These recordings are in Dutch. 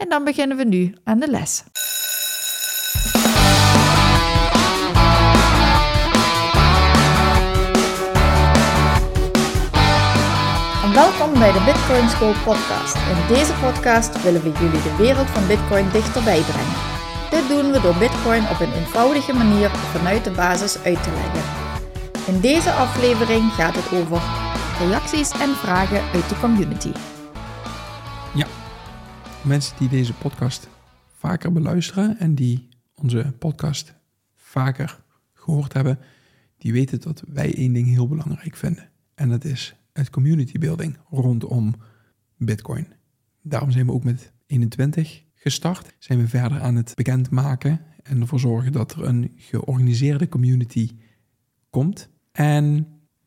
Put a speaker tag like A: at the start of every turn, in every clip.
A: en dan beginnen we nu aan de les. Welkom bij de Bitcoin School podcast. In deze podcast willen we jullie de wereld van Bitcoin dichterbij brengen. Dit doen we door Bitcoin op een eenvoudige manier vanuit de basis uit te leggen. In deze aflevering gaat het over reacties en vragen uit de community.
B: Mensen die deze podcast vaker beluisteren en die onze podcast vaker gehoord hebben, die weten dat wij één ding heel belangrijk vinden. En dat is het community building rondom Bitcoin. Daarom zijn we ook met 21 gestart. Zijn we verder aan het bekendmaken en ervoor zorgen dat er een georganiseerde community komt. En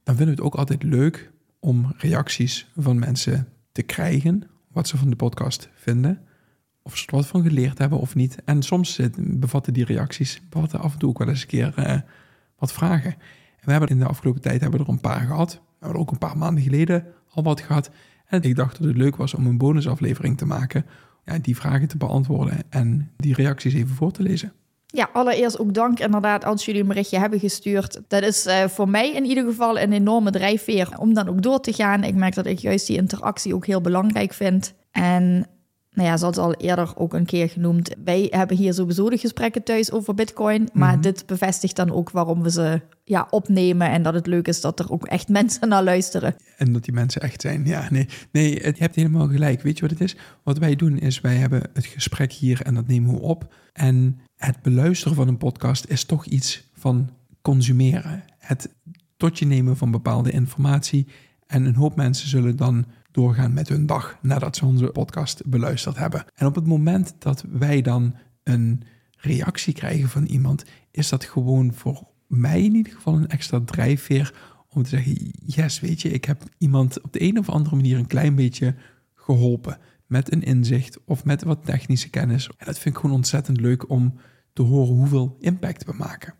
B: dan vinden we het ook altijd leuk om reacties van mensen te krijgen, wat ze van de podcast vinden, of ze er wat van geleerd hebben of niet. En soms bevatten die reacties bevatten af en toe ook wel eens een keer uh, wat vragen. En we hebben in de afgelopen tijd hebben we er een paar gehad. We hebben er ook een paar maanden geleden al wat gehad. En ik dacht dat het leuk was om een bonusaflevering te maken, ja, die vragen te beantwoorden en die reacties even voor te lezen.
A: Ja, allereerst ook dank inderdaad als jullie een berichtje hebben gestuurd. Dat is uh, voor mij in ieder geval een enorme drijfveer om dan ook door te gaan. Ik merk dat ik juist die interactie ook heel belangrijk vind. En nou ja, zoals al eerder ook een keer genoemd, wij hebben hier sowieso de gesprekken thuis over Bitcoin. Maar
B: Mhm.
A: dit bevestigt dan ook waarom we ze ja, opnemen. En dat het leuk is dat er ook echt mensen naar luisteren.
B: En dat die mensen echt zijn. Ja, nee, nee, het- je hebt helemaal gelijk. Weet je wat het is? Wat wij doen is, wij hebben het gesprek hier en dat nemen we op. En het beluisteren van een podcast is toch iets van consumeren. Het tot je nemen van bepaalde informatie. En een hoop mensen zullen dan doorgaan met hun dag nadat ze onze podcast beluisterd hebben. En op het moment dat wij dan een reactie krijgen van iemand, is dat gewoon voor mij in ieder geval een extra drijfveer om te zeggen, yes, weet je, ik heb iemand op de een of andere manier een klein beetje geholpen met een inzicht of met wat technische kennis. En dat vind ik gewoon ontzettend leuk om te horen hoeveel impact we maken.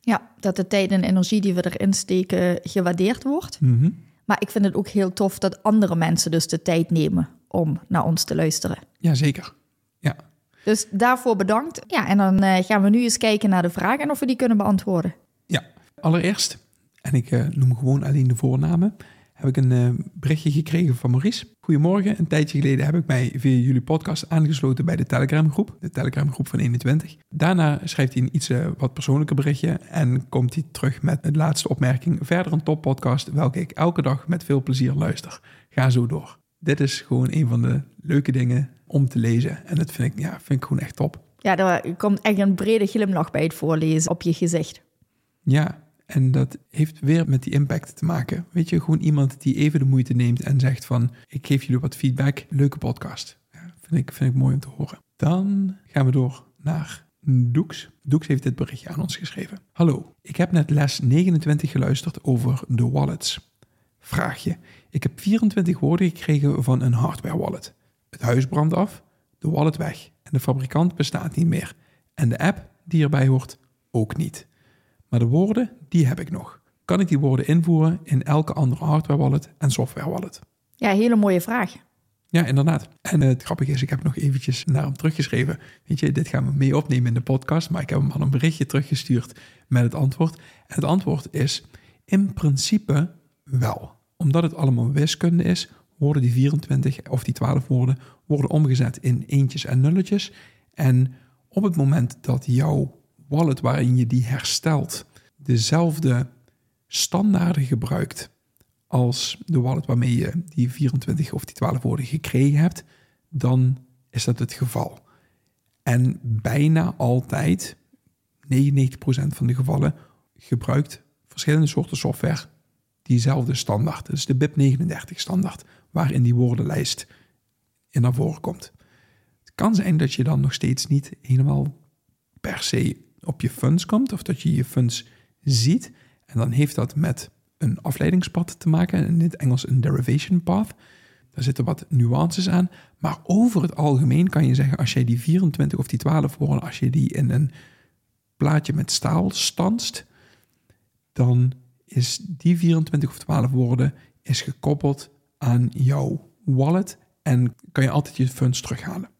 A: Ja, dat de tijd en energie die we erin steken gewaardeerd wordt.
B: Mhm.
A: Maar ik vind het ook heel tof dat andere mensen dus de tijd nemen om naar ons te luisteren.
B: Jazeker. Ja.
A: Dus daarvoor bedankt. Ja, en dan eh, gaan we nu eens kijken naar de vragen en of we die kunnen beantwoorden.
B: ja. Allereerst, en ik eh, noem gewoon alleen de voornamen, heb ik een eh, berichtje gekregen van Maurice. Goedemorgen, een tijdje geleden heb ik mij via jullie podcast aangesloten bij de Telegram groep, de Telegram groep van 21. Daarna schrijft hij een iets eh, wat persoonlijker berichtje en komt hij terug met de laatste opmerking. Verder een toppodcast, welke ik elke dag met veel plezier luister. Ga zo door. Dit is gewoon een van de leuke dingen om te lezen en dat vind ik, ja, vind ik gewoon echt top.
A: Ja, er komt echt een brede glimlach bij het voorlezen op je gezicht.
B: Ja, en dat heeft weer met die impact te maken. Weet je, gewoon iemand die even de moeite neemt en zegt van... ik geef jullie wat feedback, leuke podcast. Ja, vind, ik, vind ik mooi om te horen. Dan gaan we door naar Doeks. Doeks heeft dit berichtje aan ons geschreven. Hallo, ik heb net les 29 geluisterd over de wallets. Vraagje. Ik heb 24 woorden gekregen van een hardware wallet. Het huis brandt af, de wallet weg en de fabrikant bestaat niet meer. En de app die erbij hoort ook niet. Maar de woorden, die heb ik nog. Kan ik die woorden invoeren in elke andere hardware wallet en software wallet?
A: Ja, hele mooie vraag.
B: Ja, inderdaad. En het grappige is, ik heb nog eventjes naar hem teruggeschreven. Weet je, dit gaan we mee opnemen in de podcast, maar ik heb hem al een berichtje teruggestuurd met het antwoord. En het antwoord is, in principe wel. Omdat het allemaal wiskunde is, worden die 24 of die 12 woorden worden omgezet in eentjes en nulletjes. En op het moment dat jouw wallet waarin je die herstelt dezelfde standaarden gebruikt als de wallet waarmee je die 24 of die 12 woorden gekregen hebt, dan is dat het geval. En bijna altijd, 99% van de gevallen, gebruikt verschillende soorten software diezelfde standaard. Is de BIP39 standaard, waarin die woordenlijst in naar voren komt. Het kan zijn dat je dan nog steeds niet helemaal per se op je funds komt of dat je je funds ziet. En dan heeft dat met een afleidingspad te maken, in het Engels een derivation path. Daar zitten wat nuances aan. Maar over het algemeen kan je zeggen, als jij die 24 of die 12 woorden, als je die in een plaatje met staal stanst, dan is die 24 of 12 woorden is gekoppeld aan jouw wallet en kan je altijd je funds terughalen.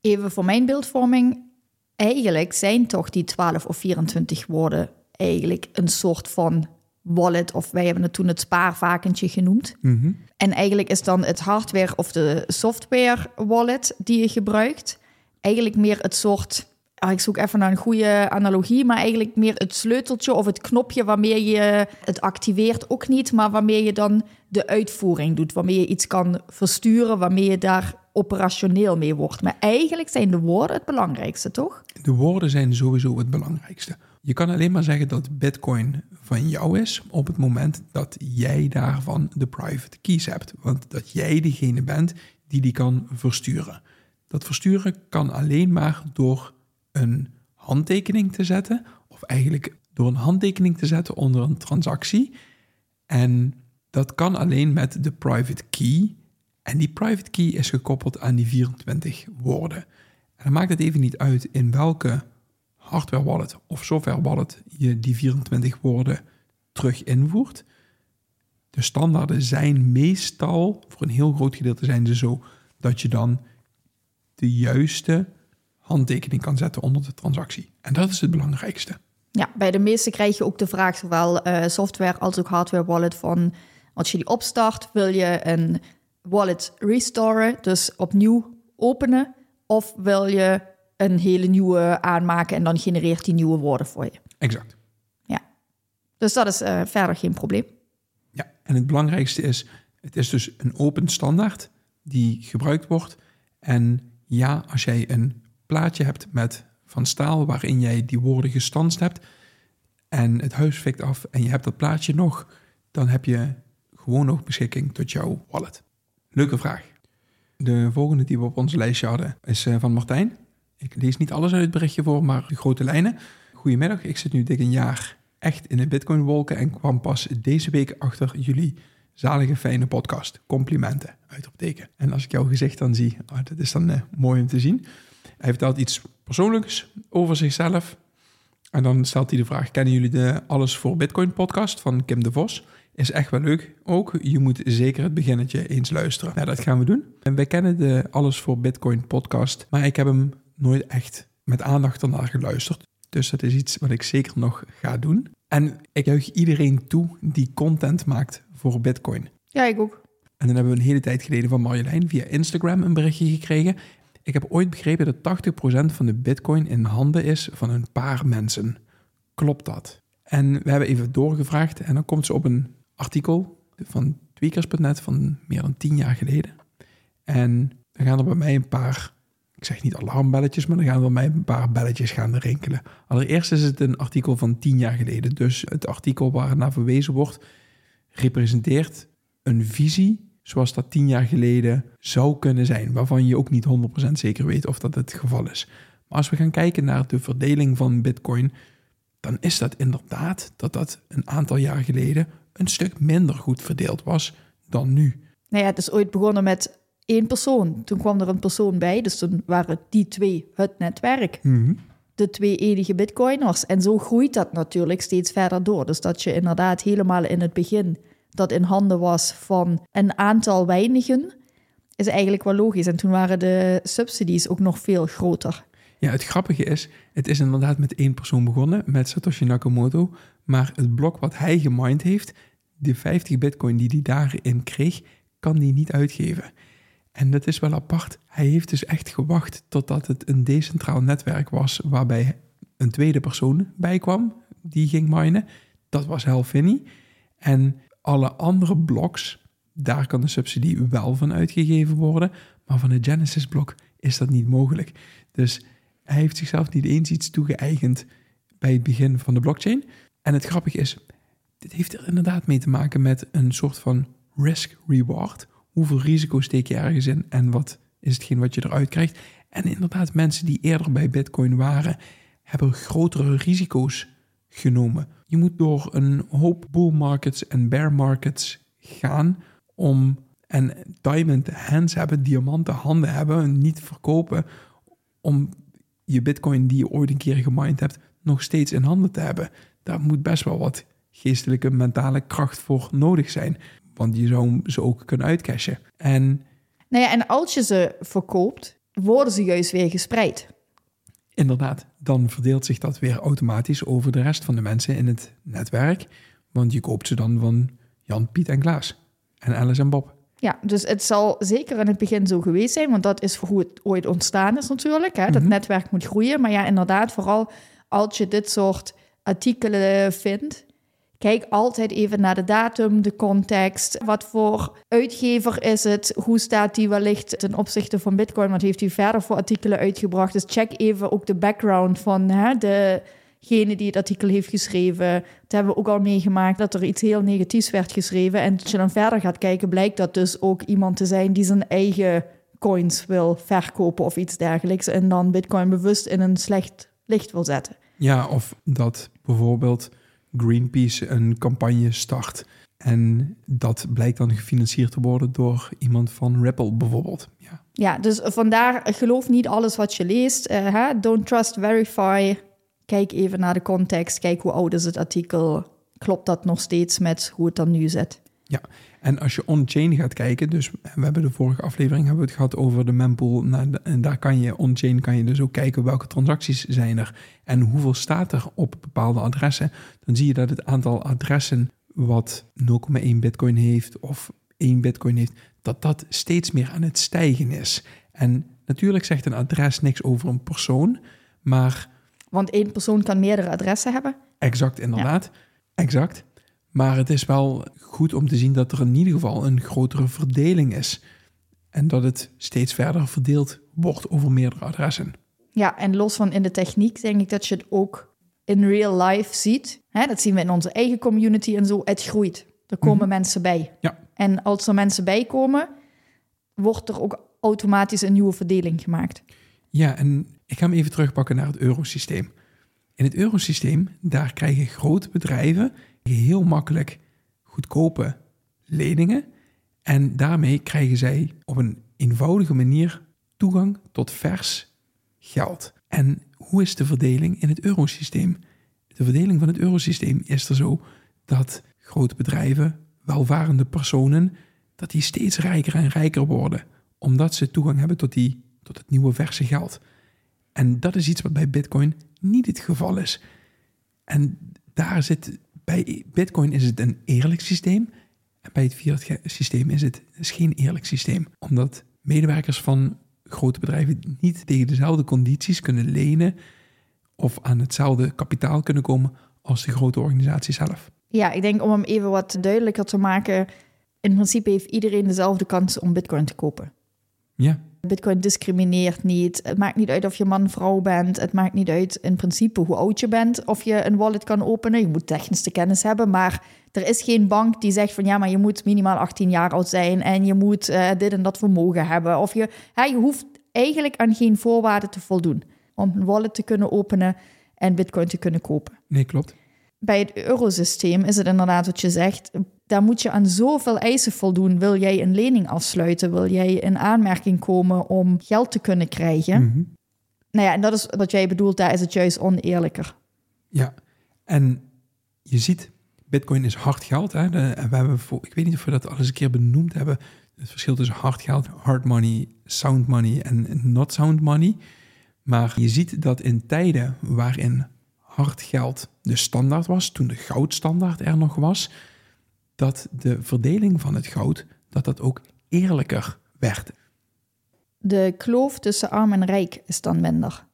A: Even voor mijn beeldvorming. Eigenlijk zijn toch die 12 of 24 woorden eigenlijk een soort van wallet, of wij hebben het toen het spaarvakentje genoemd.
B: Mhm.
A: En eigenlijk is dan het hardware of de software wallet die je gebruikt, eigenlijk meer het soort. ah, ik zoek even naar een goede analogie, maar eigenlijk meer het sleuteltje of het knopje waarmee je het activeert ook niet, maar waarmee je dan de uitvoering doet, waarmee je iets kan versturen, waarmee je daar operationeel mee wordt. Maar eigenlijk zijn de woorden het belangrijkste, toch?
B: De woorden zijn sowieso het belangrijkste. Je kan alleen maar zeggen dat Bitcoin van jou is op het moment dat jij daarvan de private keys hebt. Want dat jij degene bent die die kan versturen. Dat versturen kan alleen maar door een handtekening te zetten, of eigenlijk door een handtekening te zetten onder een transactie. En dat kan alleen met de private key. En die private key is gekoppeld aan die 24 woorden. En dan maakt het even niet uit in welke hardware wallet of software wallet je die 24 woorden terug invoert. De standaarden zijn meestal, voor een heel groot gedeelte zijn ze zo, dat je dan de juiste handtekening kan zetten onder de transactie. En dat is het belangrijkste.
A: Ja, bij de meeste krijg je ook de vraag, zowel eh, software als ook hardware wallet, van als je die opstart, wil je een wallet restoren, dus opnieuw openen, of wil je een hele nieuwe aanmaken en dan genereert die nieuwe woorden voor je.
B: Exact.
A: Ja, dus dat is eh, verder geen probleem.
B: Ja, en het belangrijkste is, het is dus een open standaard die gebruikt wordt. En ja, als jij een plaatje hebt met van staal waarin jij die woorden gestanst hebt en het huis fikt af en je hebt dat plaatje nog, dan heb je gewoon nog beschikking tot jouw wallet. Leuke vraag. De volgende die we op onze lijstje hadden is eh, van Martijn. Ik lees niet alles uit het berichtje voor, maar de grote lijnen. Goedemiddag, ik zit nu dik een jaar echt in de Bitcoin-wolken en kwam pas deze week achter jullie zalige fijne podcast. Complimenten, uitroepteken. En als ik jouw gezicht dan zie, oh, dat is dan eh, mooi om te zien. Hij vertelt iets persoonlijks over zichzelf. En dan stelt hij de vraag, kennen jullie de Alles voor Bitcoin podcast van Kim de Vos? Is echt wel leuk ook. Je moet zeker het beginnetje eens luisteren. Nou, dat gaan we doen. En wij kennen de Alles voor Bitcoin podcast, maar ik heb hem nooit echt met aandacht ernaar geluisterd. Dus dat is iets wat ik zeker nog ga doen. En ik juich iedereen toe die content maakt voor Bitcoin.
A: Ja, ik ook.
B: En dan hebben we een hele tijd geleden van Marjolein via Instagram een berichtje gekregen. Ik heb ooit begrepen dat 80% van de Bitcoin in handen is van een paar mensen. Klopt dat? En we hebben even doorgevraagd en dan komt ze op een artikel van tweakers.net van meer dan 10 jaar geleden. En dan gaan er bij mij een paar, ik zeg niet alarmbelletjes, maar dan gaan er bij mij een paar belletjes gaan rinkelen. Allereerst is het een artikel van 10 jaar geleden. Dus het artikel waar naar verwezen wordt, representeert een visie zoals dat 10 jaar geleden zou kunnen zijn, waarvan je ook niet 100% zeker weet of dat het geval is. Maar als we gaan kijken naar de verdeling van Bitcoin, dan is dat inderdaad dat dat een aantal jaar geleden een stuk minder goed verdeeld was dan nu.
A: Nou ja, het is ooit begonnen met één persoon. Toen kwam er een persoon bij, dus toen waren die twee het netwerk. De twee enige bitcoiners. En zo groeit dat natuurlijk steeds verder door. Dus dat je inderdaad helemaal in het begin dat in handen was van een aantal weinigen, is eigenlijk wel logisch. En toen waren de subsidies ook nog veel groter.
B: Ja, het grappige is, het is inderdaad met één persoon begonnen, met Satoshi Nakamoto. Maar het blok wat hij gemined heeft, de 50 bitcoin die hij daarin kreeg, kan hij niet uitgeven. En dat is wel apart. Hij heeft dus echt gewacht totdat het een decentraal netwerk was waarbij een tweede persoon bij kwam die ging minen. Dat was Helfini. En alle andere bloks, daar kan de subsidie wel van uitgegeven worden. Maar van het Genesis-blok is dat niet mogelijk. Dus hij heeft zichzelf niet eens iets toegeëigend bij het begin van de blockchain. En het grappige is, dit heeft er inderdaad mee te maken met een soort van risk-reward. Hoeveel risico steek je ergens in en wat is hetgeen wat je eruit krijgt? En inderdaad, mensen die eerder bij Bitcoin waren, hebben grotere risico's genomen. Je moet door een hoop bull markets en bear markets gaan om en diamond hands hebben, diamanten handen hebben, niet verkopen om je bitcoin die je ooit een keer gemined hebt nog steeds in handen te hebben. Daar moet best wel wat geestelijke, mentale kracht voor nodig zijn. Want je zou ze ook kunnen uitcashen. En,
A: nou ja, en als je ze verkoopt, worden ze juist weer gespreid.
B: Inderdaad, dan verdeelt zich dat weer automatisch over de rest van de mensen in het netwerk. Want je koopt ze dan van Jan, Piet en Klaas. En Alice en Bob.
A: Ja, dus het zal zeker in het begin zo geweest zijn, want dat is hoe het ooit ontstaan is natuurlijk. Hè? Dat
B: Mhm.
A: netwerk moet groeien. Maar ja, inderdaad, vooral als je dit soort artikelen vindt, kijk altijd even naar de datum, de context. Wat voor uitgever is het? Hoe staat die wellicht ten opzichte van Bitcoin? Wat heeft hij verder voor artikelen uitgebracht? Dus check even ook de background van hè, degene die het artikel heeft geschreven. Dat hebben we ook al meegemaakt, dat er iets heel negatiefs werd geschreven. En als je dan verder gaat kijken, blijkt dat dus ook iemand te zijn die zijn eigen coins wil verkopen of iets dergelijks. En dan Bitcoin bewust in een slecht licht wil zetten.
B: Ja, of dat bijvoorbeeld Greenpeace een campagne start. En dat blijkt dan gefinancierd te worden door iemand van Ripple bijvoorbeeld. Ja,
A: Ja, dus vandaar geloof niet alles wat je leest. Eh? Don't trust, verify. Kijk even naar de context. Kijk hoe oud is het artikel. Klopt dat nog steeds met hoe het dan nu zit?
B: Ja. En als je on-chain gaat kijken, dus we hebben de vorige aflevering hebben we het gehad over de mempool. Nou, en daar kan je on-chain kan je dus ook kijken welke transacties zijn er en hoeveel staat er op bepaalde adressen. Dan zie je dat het aantal adressen wat 0,1 bitcoin heeft of 1 bitcoin heeft, dat dat steeds meer aan het stijgen is. En natuurlijk zegt een adres niks over een persoon, maar
A: Want één persoon kan meerdere adressen hebben.
B: exact inderdaad, exact. Maar het is wel goed om te zien dat er in ieder geval een grotere verdeling is. En dat het steeds verder verdeeld wordt over meerdere adressen.
A: Ja, en los van in de techniek denk ik dat je het ook in real life ziet. Hè, dat zien we in onze eigen community en zo. Het groeit. Er komen mensen bij.
B: Ja.
A: En als er mensen bij komen, wordt er ook automatisch een nieuwe verdeling gemaakt.
B: Ja, en ik ga hem even terugpakken naar het eurosysteem. In het eurosysteem, daar krijgen grote bedrijven heel makkelijk goedkope leningen. En daarmee krijgen zij op een eenvoudige manier toegang tot vers geld. En hoe is de verdeling in het eurosysteem? De verdeling van het eurosysteem is er zo dat grote bedrijven, welvarende personen, dat die steeds rijker en rijker worden, omdat ze toegang hebben tot, die, tot het nieuwe verse geld. En dat is iets wat bij Bitcoin niet het geval is. En daar zit, bij Bitcoin is het een eerlijk systeem. En bij het fiat systeem is het is geen eerlijk systeem. Omdat medewerkers van grote bedrijven niet tegen dezelfde condities kunnen lenen of aan hetzelfde kapitaal kunnen komen als de grote organisatie zelf.
A: Ja, ik denk om hem even wat duidelijker te maken. In principe heeft iedereen dezelfde kans om Bitcoin te kopen.
B: Ja,
A: Bitcoin discrimineert niet. Het maakt niet uit of je man, vrouw bent. Het maakt niet uit in principe hoe oud je bent. Of je een wallet kan openen. Je moet technische kennis hebben. Maar er is geen bank die zegt van ja, maar je moet minimaal 18 jaar oud zijn. En je moet uh, dit en dat vermogen hebben. Of je, ja, je hoeft eigenlijk aan geen voorwaarden te voldoen. Om een wallet te kunnen openen en Bitcoin te kunnen kopen.
B: nee, klopt.
A: Bij het eurosysteem is het inderdaad wat je zegt. Daar moet je aan zoveel eisen voldoen. Wil jij een lening afsluiten? Wil jij in aanmerking komen om geld te kunnen krijgen?
B: Mhm.
A: Nou ja, en dat is wat jij bedoelt. Daar is het juist oneerlijker.
B: Ja, en je ziet, Bitcoin is hard geld. Hè? De, en we hebben voor, ik weet niet of we dat al eens een keer benoemd hebben. Het verschil tussen hard geld, hard money, sound money en not sound money. Maar je ziet dat in tijden waarin hard geld de standaard was, toen de goudstandaard er nog was, dat de verdeling van het goud, dat dat ook eerlijker werd.
A: De kloof tussen arm en rijk is dan minder.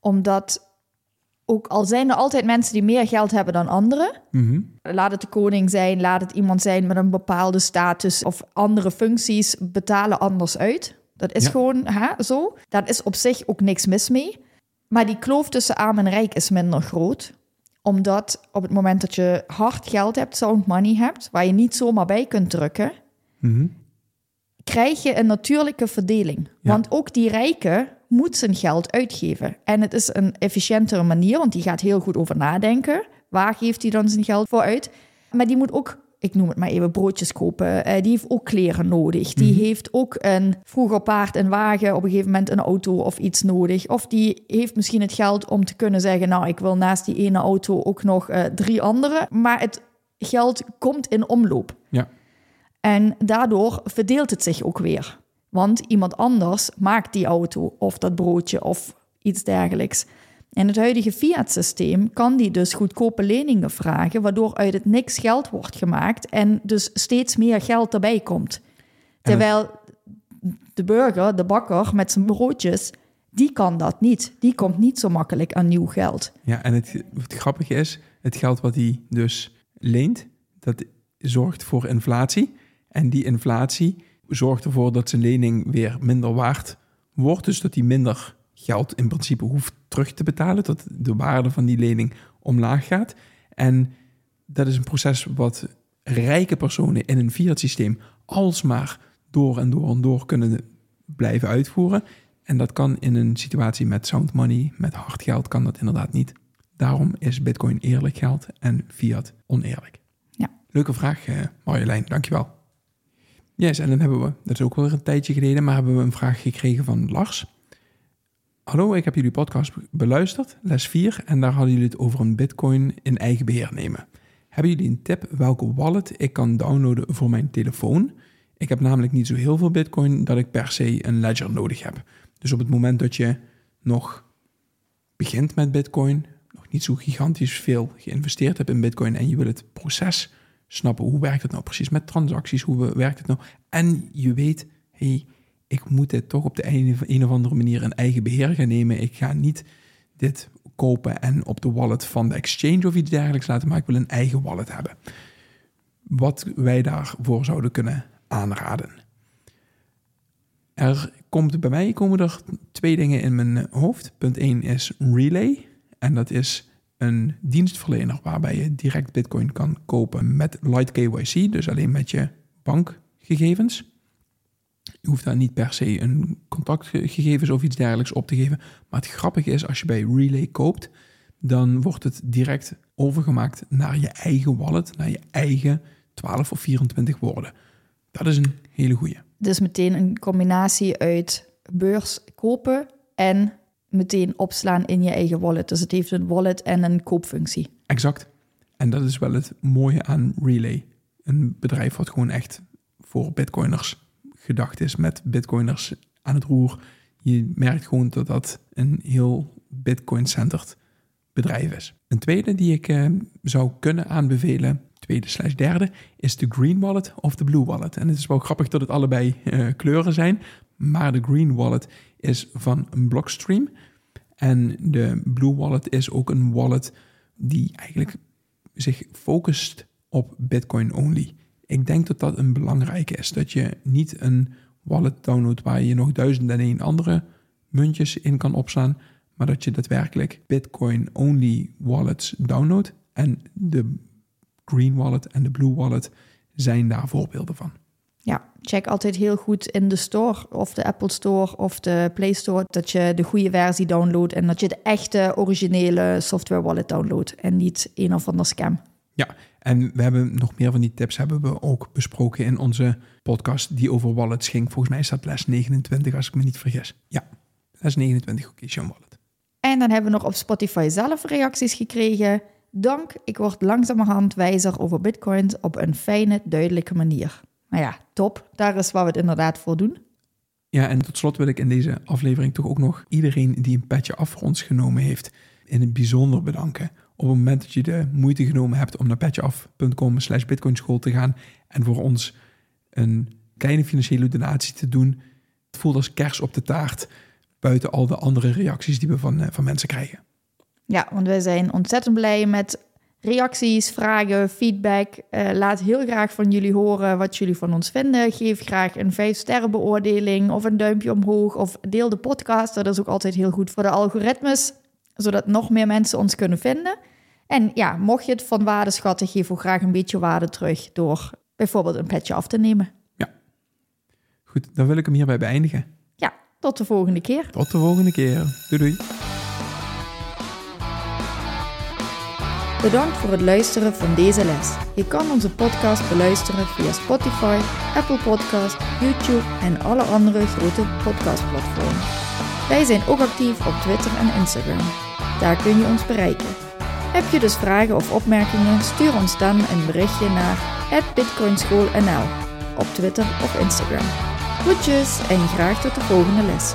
A: Omdat, ook al zijn er altijd mensen die meer geld hebben dan anderen,
B: Mhm.
A: laat het de koning zijn, laat het iemand zijn met een bepaalde status of andere functies, betalen anders uit. Dat is
B: Ja.
A: gewoon hè, zo. Daar is op zich ook niks mis mee. Maar die kloof tussen arm en rijk is minder groot. Omdat op het moment dat je hard geld hebt, sound money hebt, waar je niet zomaar bij kunt drukken,
B: Mhm.
A: krijg je een natuurlijke verdeling.
B: Ja.
A: Want ook die rijken moet zijn geld uitgeven. En het is een efficiëntere manier, want die gaat heel goed over nadenken. Waar geeft hij dan zijn geld voor uit? Maar die moet ook ik noem het maar even, broodjes kopen. Uh, die heeft ook kleren nodig. Die
B: Mhm.
A: heeft ook een vroeger paard en wagen, op een gegeven moment een auto of iets nodig. Of die heeft misschien het geld om te kunnen zeggen, nou, ik wil naast die ene auto ook nog eh, drie andere. Maar het geld komt in omloop.
B: Ja.
A: En daardoor verdeelt het zich ook weer. Want iemand anders maakt die auto of dat broodje of iets dergelijks. In het huidige fiat-systeem kan die dus goedkope leningen vragen, waardoor uit het niks geld wordt gemaakt en dus steeds meer geld erbij komt. Terwijl de burger, de bakker met zijn broodjes, die kan dat niet. Die komt niet zo makkelijk aan nieuw geld.
B: Ja, en het, het grappige is, het geld wat hij dus leent, dat zorgt voor inflatie. En die inflatie zorgt ervoor dat zijn lening weer minder waard wordt. Dus dat hij minder geld in principe hoeft terug te betalen. Dat de waarde van die lening omlaag gaat. En dat is een proces wat rijke personen in een fiat systeem alsmaar door en door en door kunnen blijven uitvoeren. En dat kan in een situatie met sound money, met hard geld, kan dat inderdaad niet. Daarom is Bitcoin eerlijk geld en fiat oneerlijk.
A: Ja.
B: Leuke vraag, eh, Marjolein. Dankjewel. Yes, en dan hebben we, dat is ook wel weer een tijdje geleden, maar hebben we een vraag gekregen van Lars. Hallo, ik heb jullie podcast beluisterd, les 4, en daar hadden jullie het over een Bitcoin in eigen beheer nemen. Hebben jullie een tip welke wallet ik kan downloaden voor mijn telefoon? Ik heb namelijk niet zo heel veel Bitcoin dat ik per se een ledger nodig heb. Dus op het moment dat je nog begint met Bitcoin, nog niet zo gigantisch veel geïnvesteerd hebt in Bitcoin en je wil het proces snappen, hoe werkt het nou precies met transacties, hoe werkt het nou? En je weet, hey, ik moet dit toch op de een, een of andere manier in eigen beheer gaan nemen. Ik ga niet dit kopen en op de wallet van de exchange of iets dergelijks laten, maar ik wil een eigen wallet hebben. Wat wij daarvoor zouden kunnen aanraden. Er komt bij mij komen er twee dingen in mijn hoofd. Punt 1 is Relay. En dat is een dienstverlener waarbij je direct Bitcoin kan kopen met Light KYC, dus alleen met je bankgegevens. Je hoeft daar niet per se een contactgegevens of iets dergelijks op te geven. Maar het grappige is, als je bij Relay koopt, dan wordt het direct overgemaakt naar je eigen wallet, naar je eigen 12 of 24 woorden. Dat is een hele goeie.
A: Dus meteen een combinatie uit beurs kopen en meteen opslaan in je eigen wallet. Dus het heeft een wallet en een koopfunctie.
B: Exact. En dat is wel het mooie aan Relay. Een bedrijf wat gewoon echt voor bitcoiners gedacht is, met bitcoiners aan het roer. Je merkt gewoon dat dat een heel bitcoin-centered bedrijf is. Een tweede die ik eh, zou kunnen aanbevelen, tweede slash derde, is de Green Wallet of de Blue Wallet. En het is wel grappig dat het allebei eh, kleuren zijn, maar de Green Wallet is van Blockstream. En de Blue Wallet is ook een wallet die eigenlijk zich focust op Bitcoin only. Ik denk dat dat een belangrijke is. Dat je niet een wallet downloadt waar je nog duizend en één andere muntjes in kan opslaan, maar dat je daadwerkelijk Bitcoin only wallets downloadt. En de Green Wallet en de Blue Wallet zijn daar voorbeelden van.
A: Ja, check altijd heel goed in de store of de Apple Store of de Play Store dat je de goede versie downloadt en dat je de echte originele software wallet downloadt en niet een of ander scam.
B: Ja, en we hebben nog meer van die tips hebben we ook besproken in onze podcast die over wallets ging. Volgens mij staat les 29 als ik me niet vergis. Ja, les 29, oké, okay, Wallet.
A: En dan hebben we nog op Spotify zelf reacties gekregen. Dank, ik word langzamerhand wijzer over bitcoins op een fijne, duidelijke manier. Nou ja, top. Daar is waar we het inderdaad voor doen.
B: Ja, en tot slot wil ik in deze aflevering toch ook nog iedereen die een petje af voor ons genomen heeft, in het bijzonder bedanken. Op het moment dat je de moeite genomen hebt om naar petjeaf.com slash bitcoinschool te gaan en voor ons een kleine financiële donatie te doen, het voelt als kers op de taart, buiten al de andere reacties die we van, van mensen krijgen.
A: Ja, want wij zijn ontzettend blij met reacties, vragen, feedback. Uh, laat heel graag van jullie horen wat jullie van ons vinden. Geef graag een 5-sterren beoordeling of een duimpje omhoog of deel de podcast. Dat is ook altijd heel goed voor de algoritmes, zodat nog meer mensen ons kunnen vinden. En ja, mocht je het van waarde schatten, geef ook graag een beetje waarde terug door bijvoorbeeld een petje af te nemen.
B: Ja. Goed, dan wil ik hem hierbij beëindigen.
A: Ja, tot de volgende keer.
B: Tot de volgende keer. Doei doei.
A: Bedankt voor het luisteren van deze les. Je kan onze podcast beluisteren via Spotify, Apple Podcast, YouTube en alle andere grote podcastplatformen. Wij zijn ook actief op Twitter en Instagram. Daar kun je ons bereiken. Heb je dus vragen of opmerkingen, stuur ons dan een berichtje naar bitcoinschoolnl op Twitter of Instagram. Goedjes en graag tot de volgende les.